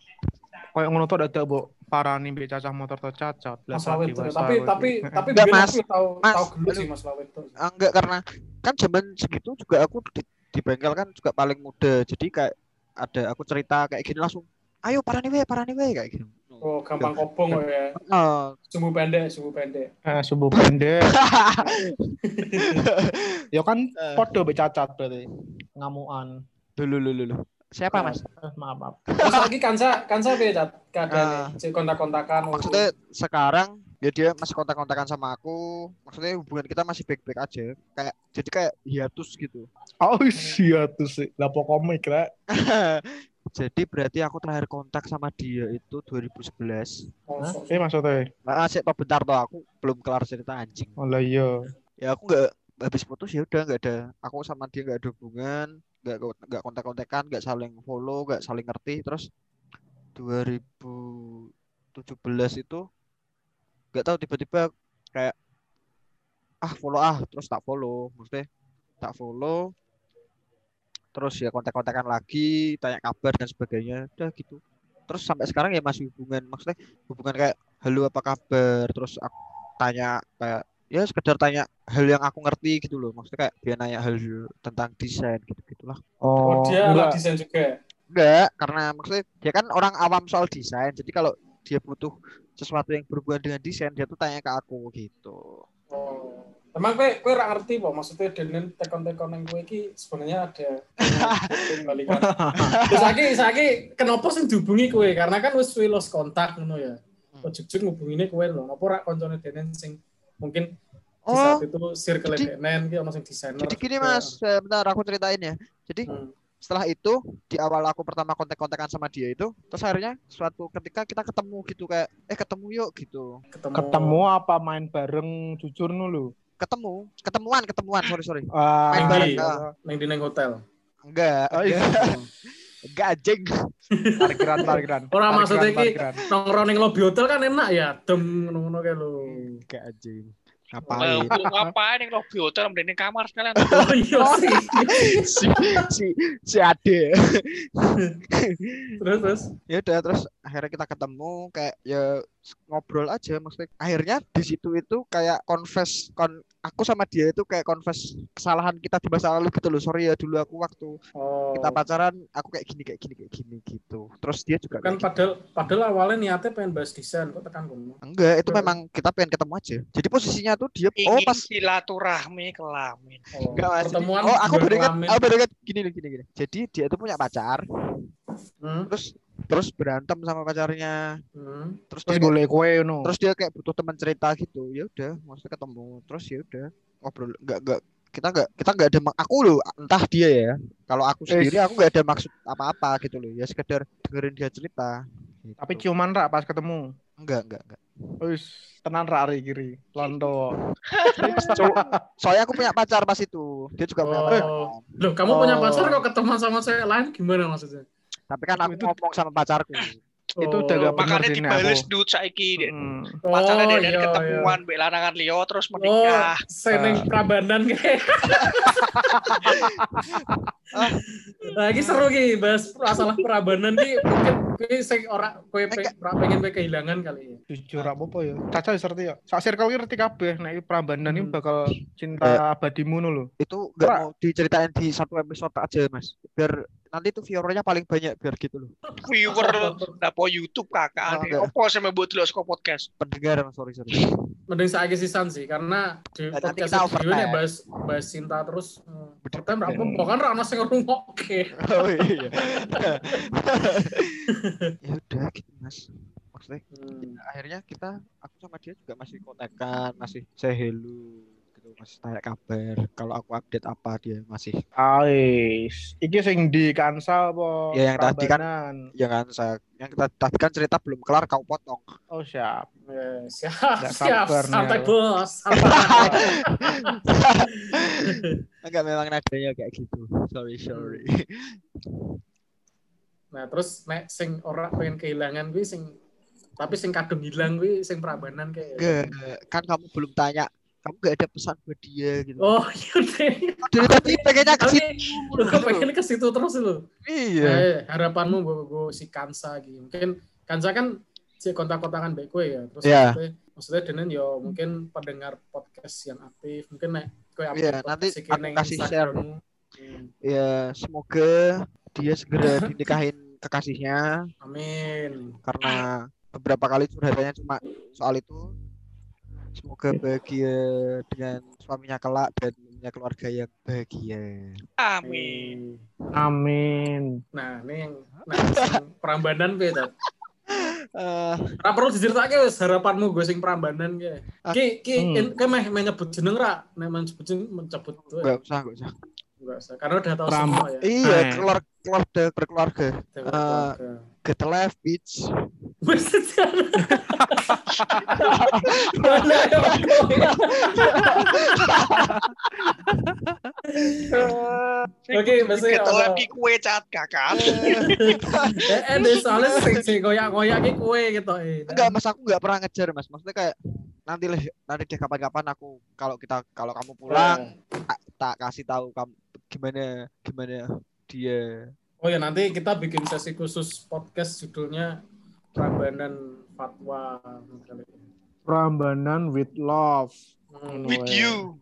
kayak ngono tuh ada mbok parani mbek cacah motor tuh cacat. Lah
Mas Tapi tapi *laughs* tapi
Enggak, Mas.
tahu
Mas.
tahu gelut sih Mas Lawit tuh.
Ah, Enggak karena kan zaman segitu juga aku di, di bengkel kan juga paling muda. Jadi kayak ada aku cerita kayak gini langsung ayo parani we parani we kayak gitu.
Oh, gampang kobong kok ya.
Eh,
Sumbu pendek, sumbu pendek.
Eh, subuh pendek. *laughs* ya kan
Eh.
podo cacat berarti. Ngamuan.
dulu dulu dulu. Siapa. Mas?
Eh, maaf, maaf. *laughs*
Terus lagi kansa kansa?
Ah.
Keadaannya Cek kontak-kontakan.
Maksudnya sekarang ya dia masih kontak-kontakan sama aku. Maksudnya hubungan kita masih baik-baik aja. Kayak jadi kayak hiatus gitu.
Oh tuh sih. Lah pokoknya kira *laughs*
Jadi berarti aku terakhir kontak sama dia itu 2011.
Oh,
Eh maksudnya.
Nah, sih toh bentar toh aku belum kelar cerita anjing.
Oh lah iya.
Ya aku nggak habis putus ya udah nggak ada. Aku sama dia nggak ada hubungan, nggak nggak kontak-kontakan, nggak saling follow, nggak saling ngerti. Terus 2017 itu nggak tahu tiba-tiba kayak ah follow ah terus tak follow. Maksudnya tak follow terus ya kontak-kontakan lagi tanya kabar dan sebagainya. Udah gitu. Terus sampai sekarang ya masih hubungan maksudnya hubungan kayak halo apa kabar? Terus aku tanya kayak ya sekedar tanya hal yang aku ngerti gitu loh maksudnya kayak dia nanya hal tentang desain gitu gitulah
Oh,
Oh,
dia
enggak.
desain juga.
enggak karena maksudnya dia kan orang awam soal desain jadi kalau dia butuh sesuatu yang berhubungan dengan desain dia tuh tanya ke aku gitu
Oh. Emang kowe kowe ora ngerti po maksudnya denen tekon-tekon yang kowe iki sebenarnya ada *laughs* balikan. Terus saiki saiki kenapa sing dihubungi kowe? Karena kan wis lost kontak ngono ya.
Hmm.
Ujug-ujug ngubungine kowe lho. Napa ora koncone denen sing mungkin di
oh
saat itu circle
jadi-
ono sing desainer.
jadi gini mas eh, bentar aku ceritain ya jadi
Hmm.
setelah itu di awal aku pertama kontak-kontakan sama dia itu terus akhirnya suatu ketika kita ketemu gitu kayak eh ketemu yuk gitu
ketemu.
Ketemu apa main bareng jujur dulu.
ketemu ketemuan ketemuan sorry sorry
Ah,
Main
bareng,
iya.
Neng di neng hotel.
enggak
Oh, iya. *laughs*
enggak anjing
Parkiran, parkiran.
Ora,
Parkiran,
maksudnya iki-
parkiran.
Nongkrong ning lobby hotel kan enak ya, dem ngono-ngono kae lho.
enggak anjing
Eh,
ngapain
lu ngapain nih lobby hotel mending di kamar sekalian. *laughs*
Oh iya sih. *laughs*
si si si ade
Terus terus.
ya udah terus akhirnya kita ketemu kayak ya ngobrol aja maksudnya akhirnya di situ itu kayak confess kon aku sama dia itu kayak confess kesalahan kita di masa lalu gitu loh sorry ya dulu aku waktu
Oh.
kita pacaran aku kayak gini kayak gini kayak gini gitu terus dia juga
kan
gitu.
padahal padahal awalnya niatnya pengen bahas desain kok tekan kono.
enggak itu memang kita pengen ketemu aja jadi posisinya tuh dia oh
Ingin
pas
silaturahmi kelamin.
Oh,
enggak
pertemuan
oh aku
juga
baru ingat
kelamin.
aku baru ingat gini gini gini jadi dia itu punya pacar
Hmm,
terus terus berantem sama pacarnya
hmm.
terus
Terus
dia
boleh kue no.
terus dia kayak butuh teman cerita gitu ya udah maksudnya ketemu terus ya udah ngobrol nggak nggak kita nggak kita nggak ada mak- aku loh entah dia ya kalau aku sendiri aku nggak ada maksud apa-apa gitu loh ya sekedar dengerin dia cerita gitu.
Tapi ciuman rak pas ketemu.
Enggak, enggak, enggak.
Wis tenan rari kiri. Londo. *laughs*
Soalnya aku punya pacar pas itu. Dia juga punya
Oh.
pacar.
Loh, kamu punya
Oh.
pacar kok ketemu sama cewek lain gimana maksudnya?
Tapi kan aku
Itu-
ngomong sama pacarku. *laughs*
Itu
Oh.
udah gak bener
Makanya dibales
aku.
dude saiki deh.
Mm.
Pacarnya
Oh,
dari
iya,
ketemuan mbek lanangan liya terus
Oh,
menikah.
seneng
Ah.
Prabanan kayak. Ini *laughs* seru ki bahas masalah Prabanan ki mungkin kowe sing ora ora pengen kowe kehilangan kali ya.
Jujur apa ya? Caca wis ngerti ya. Sak circle ki ngerti kabeh nek iki Prambanan iki
Hmm.
bakal cinta abadimu lho.
Itu enggak
Ora.
mau diceritain di satu episode aja, Mas. Biar nanti tuh viewernya paling banyak biar gitu loh.
Viewer dapo YouTube kakak.
Oh, enggak.
Apa sih mau delok saka podcast?
Pendengar, sorry, sorry.
Mending saiki sisan sih karena di
Nah,
podcast
kita
dhewe nek
overtime.
bahas bahas cinta terus apa kan ra ono sing ngrungokke. *laughs*
Oh iya. ya udah gitu, Mas. Maksudnya
Hmm.
akhirnya kita aku sama dia juga masih kontekan, masih say hello gitu, masih tanya kabar. Kalau aku update apa dia masih
Ais, iki sing di Kansa apa?
Ya, yang tadi kan-
Prambanan?
ya kan saya yang kita tadi kan cerita belum kelar kau potong.
Oh, siap.
Ya, siap,
Nggak
siap,
sabar nih
santai bos.
Enggak memang nadanya kayak gitu. Sorry, sorry.
Nah, terus nek sing ora pengen kehilangan kuwi sing tapi sing kadung hilang kuwi sing Prabanan kayak.
Kan kamu belum tanya. Kamu gak ada pesan buat dia gitu.
Oh, yaudah.
Dari tadi pengennya ke situ.
lu pengen ke situ terus lu.
Iya.
Eh, harapanmu gue gue si Kansa gitu. Mungkin Kansa kan si kontak-kontakan baik gue ya. Terus
Iya.
maksudnya, maksudnya Denen yo mungkin pendengar podcast yang aktif. Mungkin nek gue
Iya,
podcast
nanti aku kasih share.
Hmm,
Ya, semoga dia segera *laughs* dinikahin kekasihnya
Amin.
karena beberapa kali curhatannya cuma soal itu. Semoga bahagia dengan suaminya kelak dan punya keluarga yang bahagia.
Amin.
Amin.
Nah, ini yang nah, Prambanan piye ta?
Eh,
Ora perlu diceritake wis harapanmu gue sing Prambanan ki. Ki ki
Hmm.
ki meh meh nyebut jeneng ra? Nek men nyebut jeneng mencebut tuh.
enggak usah, enggak usah.
Enggak usah. Karena udah tahu
Pram-
semua ya.
Iya,
Eh.
keluar keluarga berkeluarga. Eh,
keluarga.
Get the life, bitch.
Oke, maksudnya apa?
ki kue cat kakak.
Eh, eh, deh, soalnya sing goyak-goyak ki kue gitu. eh.
Enggak, Mas, aku enggak pernah ngejar, Mas. Maksudnya kayak nanti lah nanti deh kapan-kapan aku kalau kita kalau kamu pulang tak, tak kasih tahu kamu gimana gimana dia.
Oh ya nanti kita bikin sesi khusus podcast judulnya Prambanan Fatwa.
Prambanan with love.
Hmm.
With you.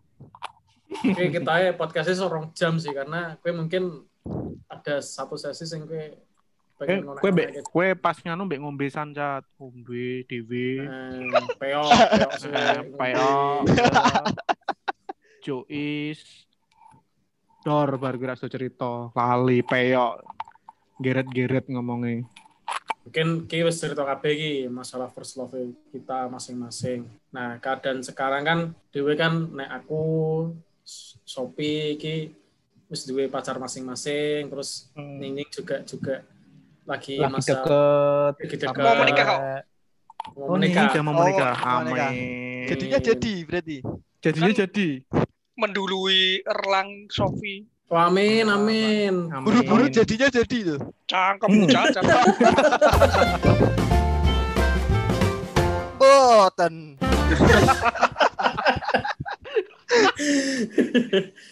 Oke, kita ya podcastnya seorang jam sih karena gue mungkin ada satu sesi sing gue
Kue
pengen
kue
ngonek-ngonek
kue pas nganu mbek ngombe sancat, ngombe.
Eh, peok sih. *laughs*
Eh, Peo. Jois. Dor bar kira cerita lali peyok. Geret-geret ngomongnya.
Mungkin ki wis cerita kabeh iki masalah first love kita masing-masing. Nah, keadaan sekarang kan dhewe kan nek aku Sopi iki wis duwe pacar masing-masing, terus Ningning juga juga lagi,
Lagi
masa
deket.
lagi dekat.
Mau menikah kok.
Mau
Oh,
menikah.
Oh,
menikah.
mau menikah.
Amin.
Jadinya jadi berarti.
Jadinya jadi
mendului Erlang Sofi.
Oh, amin, amin.
Buru-buru jadinya jadi tuh.
Cangkem, hmm. cangkem. Boten. *laughs*